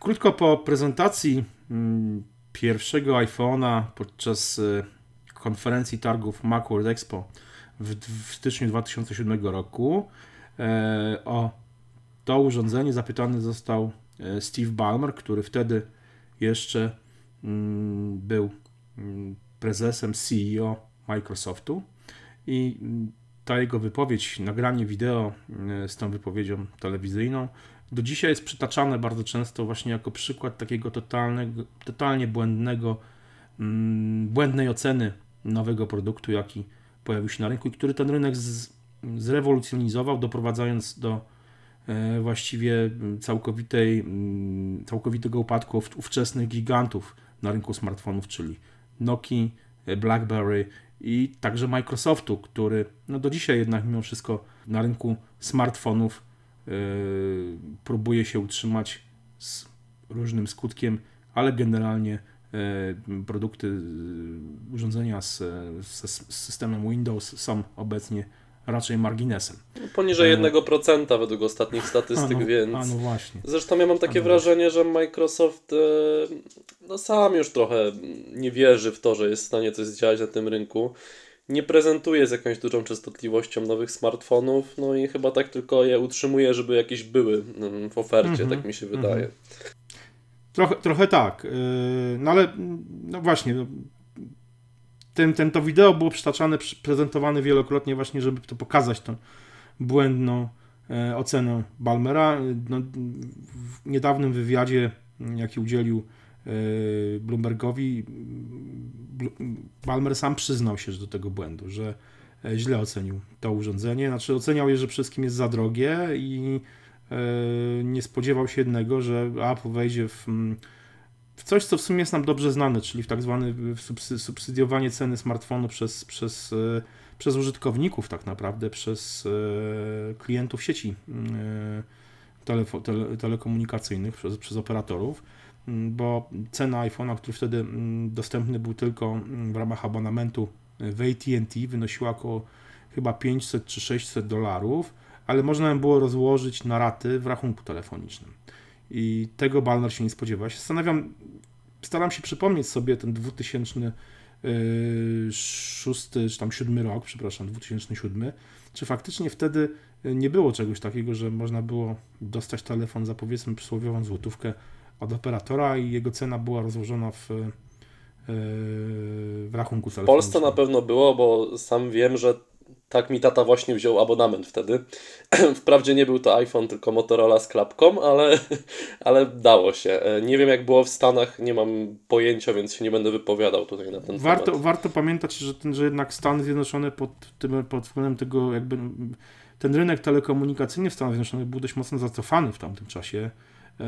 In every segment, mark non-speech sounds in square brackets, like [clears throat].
Krótko po prezentacji mm, pierwszego iPhone'a podczas y, konferencji targów Macworld Expo w, styczniu 2007 roku e, o to urządzenie zapytany został e, Steve Ballmer, który wtedy jeszcze mm, był mm, prezesem CEO Microsoftu. I ta jego wypowiedź, nagranie wideo z tą wypowiedzią telewizyjną do dzisiaj jest przytaczane bardzo często właśnie jako przykład takiego totalnego, totalnie błędnego, błędnej oceny nowego produktu, jaki pojawił się na rynku i który ten rynek z, zrewolucjonizował, doprowadzając do e, właściwie całkowitej, całkowitego upadku ówczesnych gigantów na rynku smartfonów, czyli Nokia, BlackBerry i także Microsoftu, który no do dzisiaj jednak mimo wszystko na rynku smartfonów próbuje się utrzymać z różnym skutkiem, ale generalnie E, produkty, e, urządzenia z, z, systemem Windows są obecnie raczej marginesem. Poniżej 1% e, według ostatnich statystyk, a no, więc. A no właśnie. Zresztą ja mam takie no wrażenie, że Microsoft no sam już trochę nie wierzy w to, że jest w stanie coś zdziałać na tym rynku. Nie prezentuje z jakąś dużą częstotliwością nowych smartfonów, no i chyba tak tylko je utrzymuje, żeby jakieś były mm, w ofercie, mm -hmm, tak mi się wydaje. Mm -hmm. Trochę, trochę tak. Yy, no ale no właśnie, no, ten, ten, to wideo było przytaczane, prezentowane wielokrotnie właśnie, żeby to pokazać tą błędną e, ocenę Balmera. No, w niedawnym wywiadzie, jaki udzielił e, Bloombergowi, Balmer sam przyznał się do tego błędu, że e, źle ocenił to urządzenie. Znaczy oceniał je, że wszystkim jest za drogie i E, nie spodziewał się jednego, że Apple wejdzie w, mm, w coś, co w sumie jest nam dobrze znane, czyli w tak zwane subsydiowanie ceny smartfonu przez, przez, e, przez użytkowników tak naprawdę, przez klientów sieci tele, telekomunikacyjnych, przez, przez operatorów, mm, bo cena iPhone'a, który wtedy mm, dostępny był tylko w ramach abonamentu w AT&T wynosiła około chyba 500 czy 600 dolarów, ale można ją było rozłożyć na raty w rachunku telefonicznym. I tego Balmer się nie spodziewał. Ja się zastanawiam, staram się przypomnieć sobie ten 2006 czy tam 7 rok, przepraszam, 2007, czy faktycznie wtedy nie było czegoś takiego, że można było dostać telefon za powiedzmy przysłowiową złotówkę od operatora i jego cena była rozłożona w, e, w rachunku telefonicznym. W Polsce na pewno było, bo sam wiem, że tak mi tata właśnie wziął abonament wtedy. [clears throat] Wprawdzie nie był to iPhone, tylko Motorola z klapką, ale, [laughs] ale dało się. E, nie wiem jak było w Stanach, nie mam pojęcia, więc się nie będę wypowiadał tutaj na ten warto, temat. Warto pamiętać, że, ten, że jednak Stany Zjednoczone pod, tym, pod względem tego jakby ten rynek telekomunikacyjny w Stanach Zjednoczonych był dość mocno zacofany w tamtym czasie.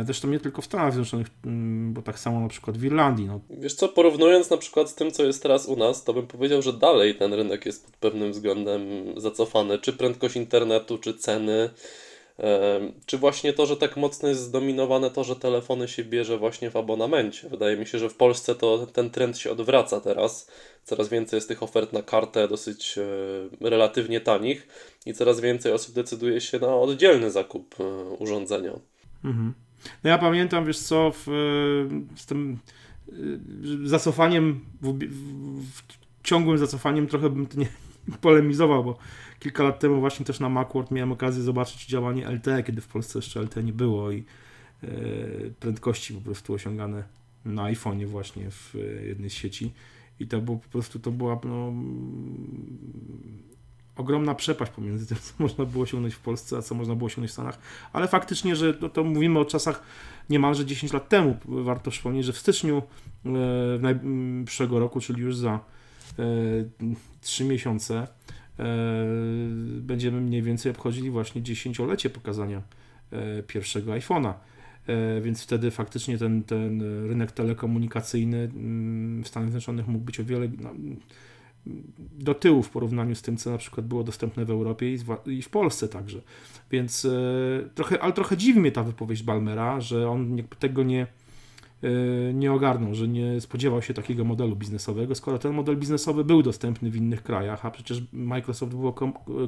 Zresztą nie tylko w Stanach Zjednoczonych, mm, bo tak samo na przykład w Irlandii. No. Wiesz co, porównując na przykład z tym, co jest teraz u nas, to bym powiedział, że dalej ten rynek jest pod pewnym względem zacofany. Czy prędkość internetu, czy ceny, czy właśnie to, że tak mocno jest zdominowane to, że telefony się bierze właśnie w abonamencie. Wydaje mi się, że w Polsce to ten trend się odwraca teraz. Coraz więcej jest tych ofert na kartę dosyć e, relatywnie tanich i coraz więcej osób decyduje się na oddzielny zakup e, urządzenia. Mhm. No ja pamiętam, wiesz co, w, z tym y, zacofaniem, w, w, ciągłym zacofaniem trochę bym to nie [laughs] polemizował, bo kilka lat temu właśnie też na Macworld miałem okazję zobaczyć działanie LTE, kiedy w Polsce jeszcze LTE nie było i e, prędkości po prostu osiągane na iPhone'ie właśnie w jednej z sieci. I to było po prostu, to była no, ogromna przepaść pomiędzy tym, co można było osiągnąć w Polsce, a co można było osiągnąć w Stanach. Ale faktycznie, że to, to mówimy o czasach niemalże 10 lat temu. Warto przypomnieć, że w styczniu e, roku, czyli już za e, 3 miesiące, e, będziemy mniej więcej obchodzili właśnie dziesięciolecie pokazania e, pierwszego iPhone'a. E, więc wtedy faktycznie ten, ten rynek telekomunikacyjny mm, w Stanach Zjednoczonych mógł być o wiele no, do tyłu w porównaniu z tym, co na przykład było dostępne w Europie i w Polsce także. Więc e, trochę, ale trochę dziwi mnie ta wypowiedź Balmera, że on tego nie, e, nie ogarnął, że nie spodziewał się takiego modelu biznesowego, skoro ten model biznesowy był dostępny w innych krajach, a przecież Microsoft był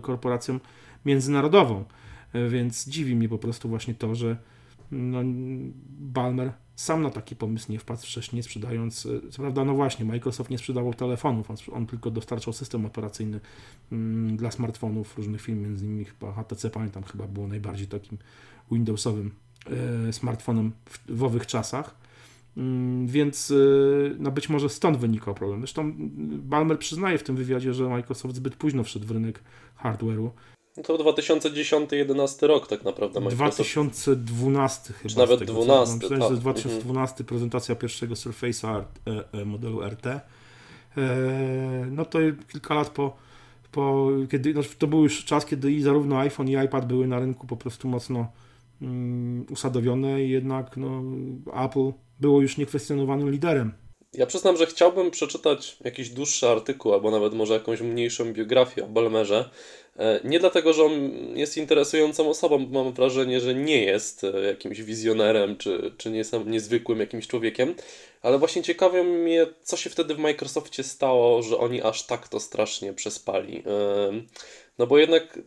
korporacją międzynarodową. E, więc dziwi mnie po prostu właśnie to, że no, Balmer sam na taki pomysł nie wpadł wcześniej, sprzedając, e, co prawda, no właśnie, Microsoft nie sprzedawał telefonów, on, on tylko dostarczał system operacyjny mm, dla smartfonów różnych firm, między innymi chyba HTC, pamiętam, chyba było najbardziej takim Windowsowym e, smartfonem w, w owych czasach. Mm, więc e, no być może stąd wynikał problem. Zresztą Balmer przyznaje w tym wywiadzie, że Microsoft zbyt późno wszedł w rynek hardware'u no to 2010-2011 rok tak naprawdę. Microsoft. 2012 chyba. Czy nawet 12. Myślę, tak. że 2012 mhm. prezentacja pierwszego Surface'a e, e, modelu RT. E, no to kilka lat po, po kiedy, no to był już czas, kiedy i zarówno iPhone i iPad były na rynku po prostu mocno um, usadowione i jednak no, Apple było już niekwestionowanym liderem ja przyznam, że chciałbym przeczytać jakiś dłuższy artykuł, albo nawet może jakąś mniejszą biografię o Balmerze. E, nie dlatego, że on jest interesującą osobą, bo mam wrażenie, że nie jest e, jakimś wizjonerem, czy, czy nie jest niezwykłym jakimś człowiekiem, ale właśnie ciekawe mnie, co się wtedy w Microsoftie stało, że oni aż tak to strasznie przespali. E, no bo jednak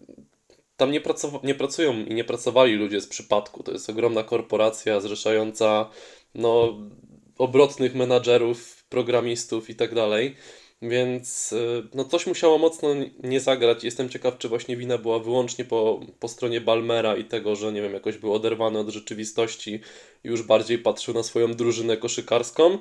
tam nie, nie pracują i nie pracowali ludzie z przypadku. To jest ogromna korporacja zrzeszająca no, obrotnych menadżerów, programistów i tak dalej. Więc y, no coś musiało mocno nie zagrać. Jestem ciekaw, czy właśnie wina była wyłącznie po, po stronie Balmera i tego, że nie wiem, jakoś był oderwany od rzeczywistości i już bardziej patrzył na swoją drużynę koszykarską,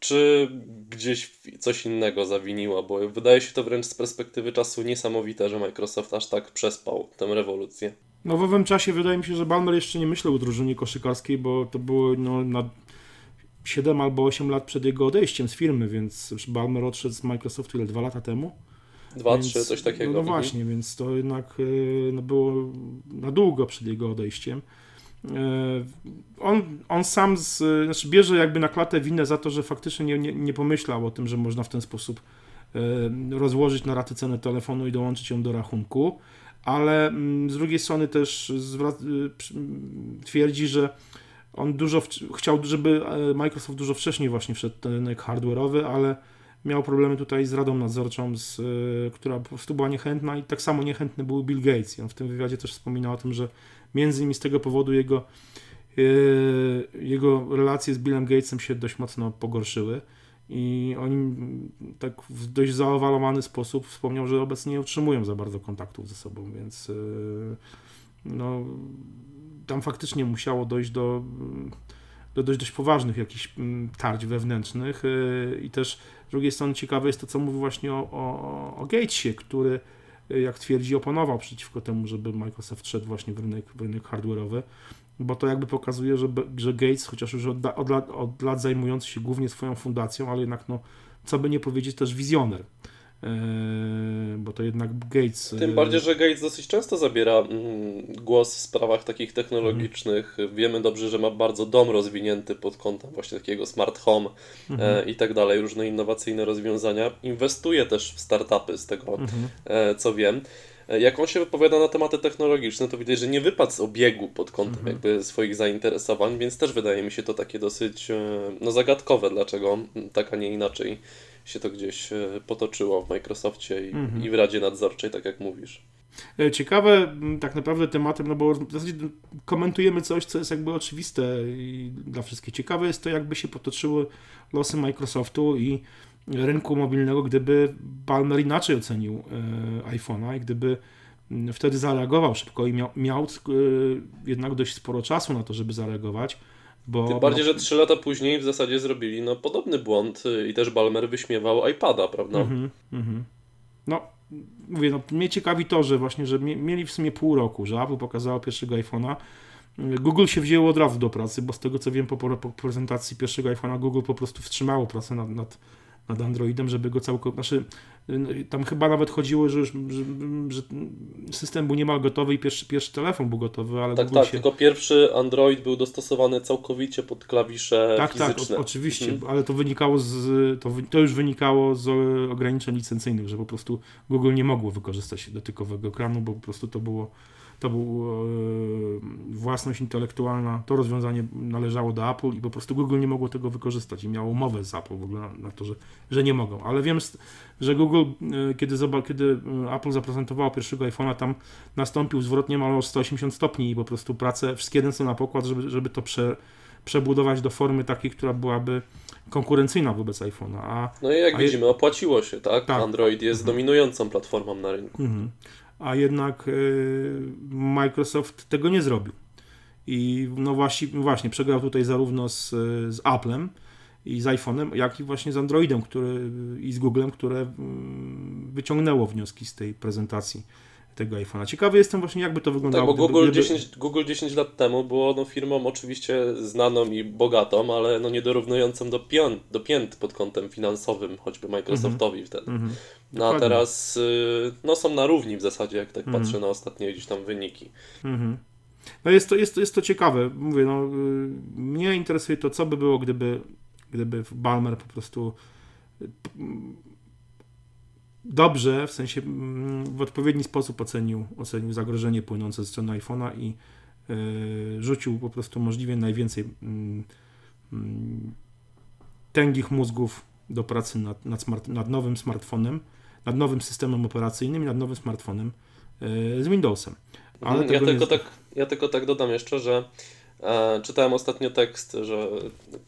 czy gdzieś coś innego zawiniło, bo wydaje się to wręcz z perspektywy czasu niesamowite, że Microsoft aż tak przespał tę rewolucję. No w owym czasie wydaje mi się, że Balmer jeszcze nie myślał o drużynie koszykarskiej, bo to było no, na 7 albo 8 lat przed jego odejściem z firmy, więc Balmer odszedł z Microsoftu ile, 2 lata temu? Dwa, trzy, coś takiego. No, no właśnie, więc to jednak e, no, było na długo przed jego odejściem. E, on, on sam z, znaczy bierze jakby na klatę winę za to, że faktycznie nie, nie, nie pomyślał o tym, że można w ten sposób e, rozłożyć na raty cenę telefonu i dołączyć ją do rachunku, ale mm, z drugiej strony też twierdzi, że on dużo chciał, żeby e, Microsoft dużo wcześniej właśnie wszedł ten rynek hardware'owy, ale miał problemy tutaj z radą nadzorczą, z, e, która po prostu była niechętna i tak samo niechętny był Bill Gates. I on w tym wywiadzie też wspominał o tym, że między innymi z tego powodu jego, e, jego relacje z Billem Gatesem się dość mocno pogorszyły. I oni tak w dość zaowalowany sposób wspomniał, że obecnie nie utrzymują za bardzo kontaktów ze sobą, więc no, tam faktycznie musiało dojść do, do dość, dość poważnych jakichś mm, tarć wewnętrznych y, i też z drugiej strony ciekawe jest to, co mówi właśnie o, o, o Gatesie, który y, jak twierdzi oponował przeciwko temu, żeby Microsoft szedł właśnie w rynek, w rynek hardware'owy, bo to jakby pokazuje, że, że Gates, chociaż już od, od, lat, od lat zajmujący się głównie swoją fundacją, ale jednak no, co by nie powiedzieć, też wizjoner. Yy, bo to jednak Gates. Tym bardziej, że Gates dosyć często zabiera mm, głos w sprawach takich technologicznych. Mhm. Wiemy dobrze, że ma bardzo dom rozwinięty pod kątem właśnie takiego smart home mhm. E, i tak dalej, różne innowacyjne rozwiązania. Inwestuje też w startupy, z tego mhm. E, co wiem. E, jak on się wypowiada na tematy technologiczne, to widać, że nie wypadł z obiegu pod kątem mhm. jakby swoich zainteresowań, więc też wydaje mi się to takie dosyć no, zagadkowe, dlaczego tak, a nie inaczej się to gdzieś e, potoczyło w Microsoftie i, mhm. i w Radzie Nadzorczej, tak jak mówisz. E, ciekawe tak naprawdę tematem, no bo w zasadzie komentujemy coś, co jest jakby oczywiste i dla wszystkich. Ciekawe jest to, jakby się potoczyły losy Microsoftu i rynku mobilnego, gdyby Palmer inaczej ocenił e, iPhone'a i gdyby wtedy zareagował szybko i miał, miał jednak dość sporo czasu na to, żeby zareagować bo, Tym bardziej, że trzy lata później w zasadzie zrobili no, podobny błąd y, i też Balmer wyśmiewał iPada, prawda? Mm -hmm, No, mówię, no, mnie ciekawi to, że właśnie, że mieli w sumie pół roku, że Apple pokazało pierwszego iPhone'a. Google się wzięło od razu do pracy, bo z tego co wiem po, po prezentacji pierwszego iPhone'a Google po prostu wstrzymało pracę nad, nad nad Androidem, żeby go całkowicie. Znaczy, tam chyba nawet chodziło, że, już, że, że, system był niemal gotowy i pierwszy, pierwszy telefon był gotowy, ale Tak, Google tak, się... tylko pierwszy Android był dostosowany całkowicie pod klawisze tak, fizyczne. Tak, tak, oczywiście, hmm. ale to wynikało z, to, to już wynikało z ograniczeń licencyjnych, że po prostu Google nie mogło wykorzystać dotykowego ekranu, bo po prostu to było to był własność intelektualna, to rozwiązanie należało do Apple i po prostu Google nie mogło tego wykorzystać i miało umowę z Apple w ogóle na to, że, że nie mogą. Ale wiem, że Google, kiedy, kiedy Apple zaprezentowało pierwszego iPhone'a, tam nastąpił zwrot niemal o 180 stopni i po prostu prace wszystkie ręce na pokład, żeby, żeby to prze, przebudować do formy takiej, która byłaby konkurencyjna wobec iPhone'a. A, no i jak widzimy, je... opłaciło się, tak? tak. Android jest mhm. dominującą platformą na rynku. Mhm. A jednak y, Microsoft tego nie zrobił. I no właśnie, właśnie przegrał tutaj zarówno z, z Applem i z iPhone'em, jak i właśnie z Androidem który, i z Googlem, które mm, wyciągnęło wnioski z tej prezentacji tego iPhone'a. Ciekawy jestem właśnie, jakby to wyglądało. Tak, bo Google, gdyby... 10, Google 10 lat temu było no, firmą oczywiście znaną i bogatą, ale no, niedorównującą do, pion, do pięt pod kątem finansowym, choćby Microsoftowi mm -hmm. wtedy. -hmm. No a teraz y, no, są na równi w zasadzie, jak tak -hmm. patrzę na ostatnie gdzieś tam wyniki. Mhm. No jest to, jest, to, jest to ciekawe. Mówię, no, y, mnie interesuje to, co by było, gdyby, gdyby Balmer po prostu dobrze, w sensie mm, w odpowiedni sposób ocenił, ocenił zagrożenie płynące ze strony iPhone'a i yy, rzucił po prostu możliwie najwięcej yy, tęgich mózgów do pracy nad, nad, smart, nad, nowym smartfonem, nad nowym systemem operacyjnym i nad nowym smartfonem yy, z Windowsem. Ale ja, tylko nie... tak, ja tylko tak dodam jeszcze, że E, czytałem ostatnio tekst, że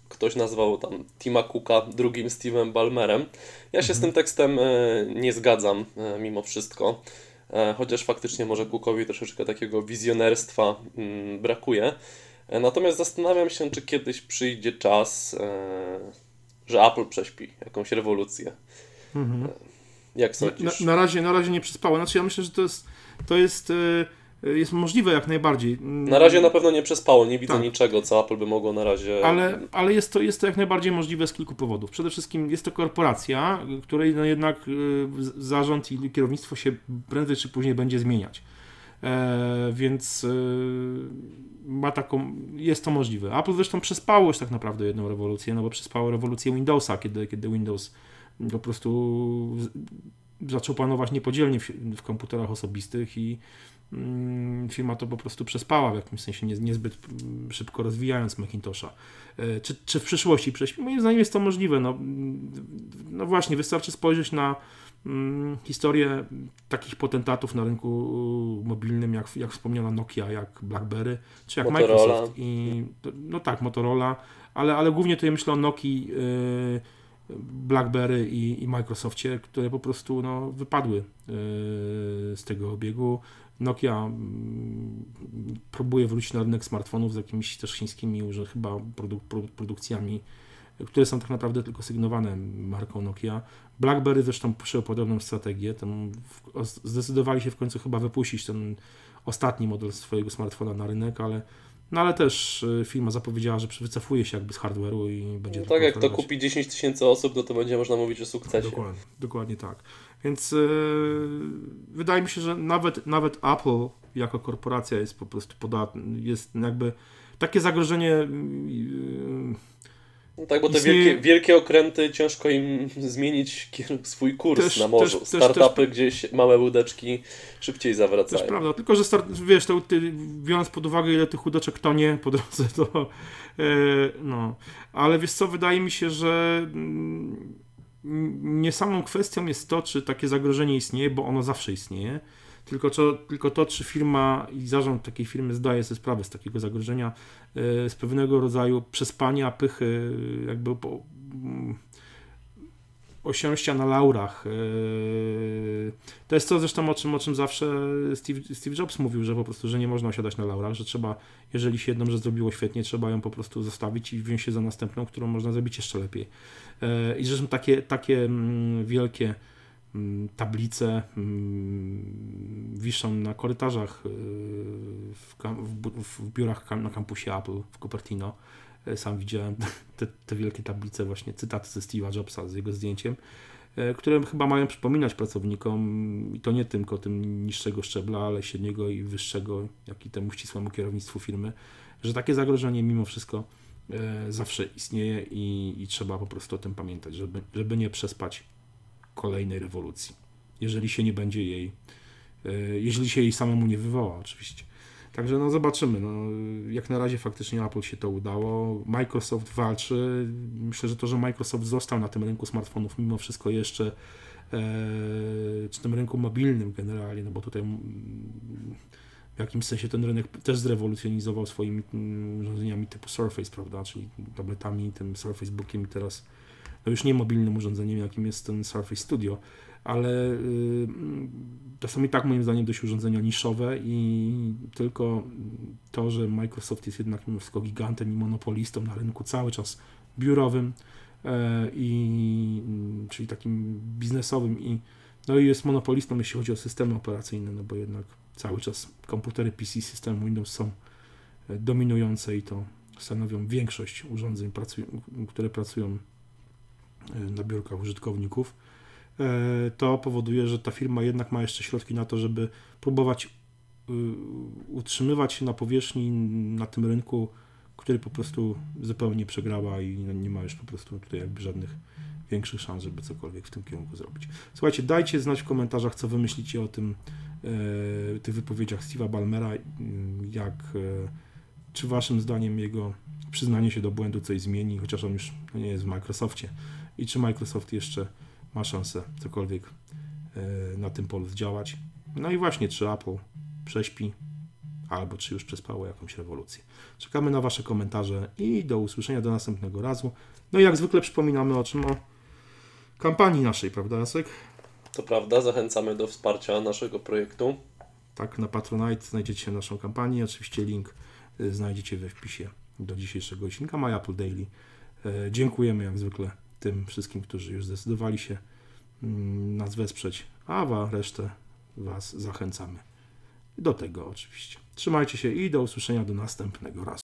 ktoś nazwał tam Tima Cooka drugim Steve'em Ballmerem. Ja się mhm. z tym tekstem e, nie zgadzam e, mimo wszystko, chociaż faktycznie może Cookowi troszeczkę takiego wizjonerstwa mm, brakuje. Natomiast zastanawiam się, czy kiedyś przyjdzie czas, że Apple prześpi jakąś rewolucję. Mhm. Jak sądzisz? Na, na, razie, na razie nie przespało. Znaczy ja myślę, że to jest, to jest jest możliwe jak najbardziej. Na razie na pewno nie przespało, nie widzę tak. niczego, co Apple by mogło na razie. Ale, ale jest, to, jest to jak najbardziej możliwe z kilku powodów. Przede wszystkim jest to korporacja, której no jednak y, zarząd i kierownictwo się prędzej czy później będzie zmieniać. E, więc e, ma taką, jest to możliwe. Apple zresztą przespało już tak naprawdę jedną rewolucję, no bo przespało rewolucję Windowsa, kiedy, kiedy Windows po prostu zaczął panować niepodzielnie w, w komputerach osobistych i Mm, firma to po prostu przespała w jakimś sensie, nie, niezbyt mm, szybko rozwijając Macintosha. E, czy, czy w przyszłości prześpi? Moim zdaniem jest to możliwe. No, mm, no właśnie, wystarczy spojrzeć na historię takich potentatów na rynku mobilnym, jak, jak wspomniana Nokia, jak BlackBerry, czy jak Motorola. Microsoft. I, no tak, Motorola, ale, ale głównie tutaj myślę o Nokii, yy, BlackBerry i, i Microsoftie, które po prostu no, wypadły yy, z tego obiegu. Nokia mm, próbuje wrócić na rynek smartfonów z jakimiś też chińskimi że chyba produ produkcjami, które są tak naprawdę tylko sygnowane marką Nokia. BlackBerry zresztą przyjął podobną strategię. Tam zdecydowali się w końcu chyba wypuścić ten ostatni model swojego smartfona na rynek, ale no ale też y, firma zapowiedziała, że wycofuje się jakby z hardware'u i będzie. No tak, jak to kupi 10 tysięcy osób, no to będzie można mówić o sukcesie. Dokładnie, dokładnie tak. Więc yy, wydaje mi się, że nawet, nawet Apple jako korporacja jest po prostu podatna, jest jakby takie zagrożenie. Yy, no tak, bo te istnieje... wielkie, wielkie okręty ciężko im zmienić swój kurs też, na morzu. Też, Startupy też, gdzieś, małe łódeczki szybciej zawracają. Też prawda, tylko że start, wiesz, to, ty, biorąc pod uwagę ile tych łódeczek tonie po drodze, to yy, no. Ale wiesz co, wydaje mi się, że mm, nie samą kwestią jest to, czy takie zagrożenie istnieje, bo ono zawsze istnieje, tylko, to, tylko to, czy firma i zarząd takiej firmy zdaje sobie sprawę z takiego zagrożenia, e, z pewnego rodzaju przespania, pychy, jakby po, osiąścia na laurach. E, to jest to zresztą o czym, o czym zawsze Steve, Steve Jobs mówił, że po prostu, że nie można osiadać na laurach, że trzeba, jeżeli się jedną rzecz zrobiło świetnie, trzeba ją po prostu zostawić i wziąć się za następną, którą można zrobić jeszcze lepiej. E, I zresztą takie, takie mm, wielkie mm, tablice mm, wiszą na korytarzach e, w, w, w biurach na kampusie Apple w Cupertino. E, sam widziałem [laughs] te, te wielkie tablice, właśnie cytaty ze Steve'a Jobsa z jego zdjęciem, e, które chyba mają przypominać pracownikom, i to nie tylko tym niższego szczebla, ale średniego i wyższego, jak i temu ścisłemu kierownictwu firmy, że takie zagrożenie mimo wszystko zawsze istnieje i, i trzeba po prostu o tym pamiętać, żeby, żeby nie przespać kolejnej rewolucji, jeżeli się nie będzie jej y, jeśli się jej samemu nie wywoła oczywiście. Także no zobaczymy. No, jak na razie faktycznie Apple się to udało. Microsoft walczy. Myślę, że to, że Microsoft został na tym rynku smartfonów mimo wszystko jeszcze e, czy tym rynku mobilnym generalnie, no bo tutaj mm, w jakimś sensie ten rynek też zrewolucjonizował swoimi mm, urządzeniami typu Surface, prawda, czyli tabletami, tym Surface Bookiem i teraz no już nie mobilnym urządzeniem, jakim jest ten Surface Studio, ale to są i tak moim zdaniem dość urządzenia niszowe i tylko to, że Microsoft jest jednak mimo wszystko gigantem i monopolistą na rynku cały czas biurowym e, i czyli takim biznesowym i no i jest monopolistą jeśli chodzi o systemy operacyjne, no bo jednak cały czas komputery PC systemu Windows są e, dominujące i to stanowią większość urządzeń, które pracują e, na biurkach użytkowników. E, to powoduje, że ta firma jednak ma jeszcze środki na to, żeby próbować y, utrzymywać się na powierzchni na tym rynku, który po prostu zupełnie przegrała i nie ma już po prostu tutaj jakby żadnych większych szans, żeby cokolwiek w tym kierunku zrobić. Słuchajcie, dajcie znać w komentarzach, co wy myślicie o tym, e, tych wypowiedziach Steve'a Balmera, jak, e, czy waszym zdaniem jego przyznanie się do błędu coś zmieni, chociaż on już nie jest w Microsoftie i czy Microsoft jeszcze ma szansę cokolwiek e, na tym polu zdziałać. No i właśnie, czy Apple prześpi, albo czy już przespało jakąś rewolucję. Czekamy na Wasze komentarze i do usłyszenia do następnego razu. No i jak zwykle przypominamy o czym? O kampanii naszej, prawda Jasek? To prawda, zachęcamy do wsparcia naszego projektu. Tak, na Patronite znajdziecie naszą kampanię. Oczywiście link y, znajdziecie we wpisie do dzisiejszego odcinka My Apple Daily. E, dziękujemy jak zwykle tym wszystkim, którzy już zdecydowali się mm, nas wesprzeć, a wa resztę Was zachęcamy do tego oczywiście. Trzymajcie się i do usłyszenia do następnego razu.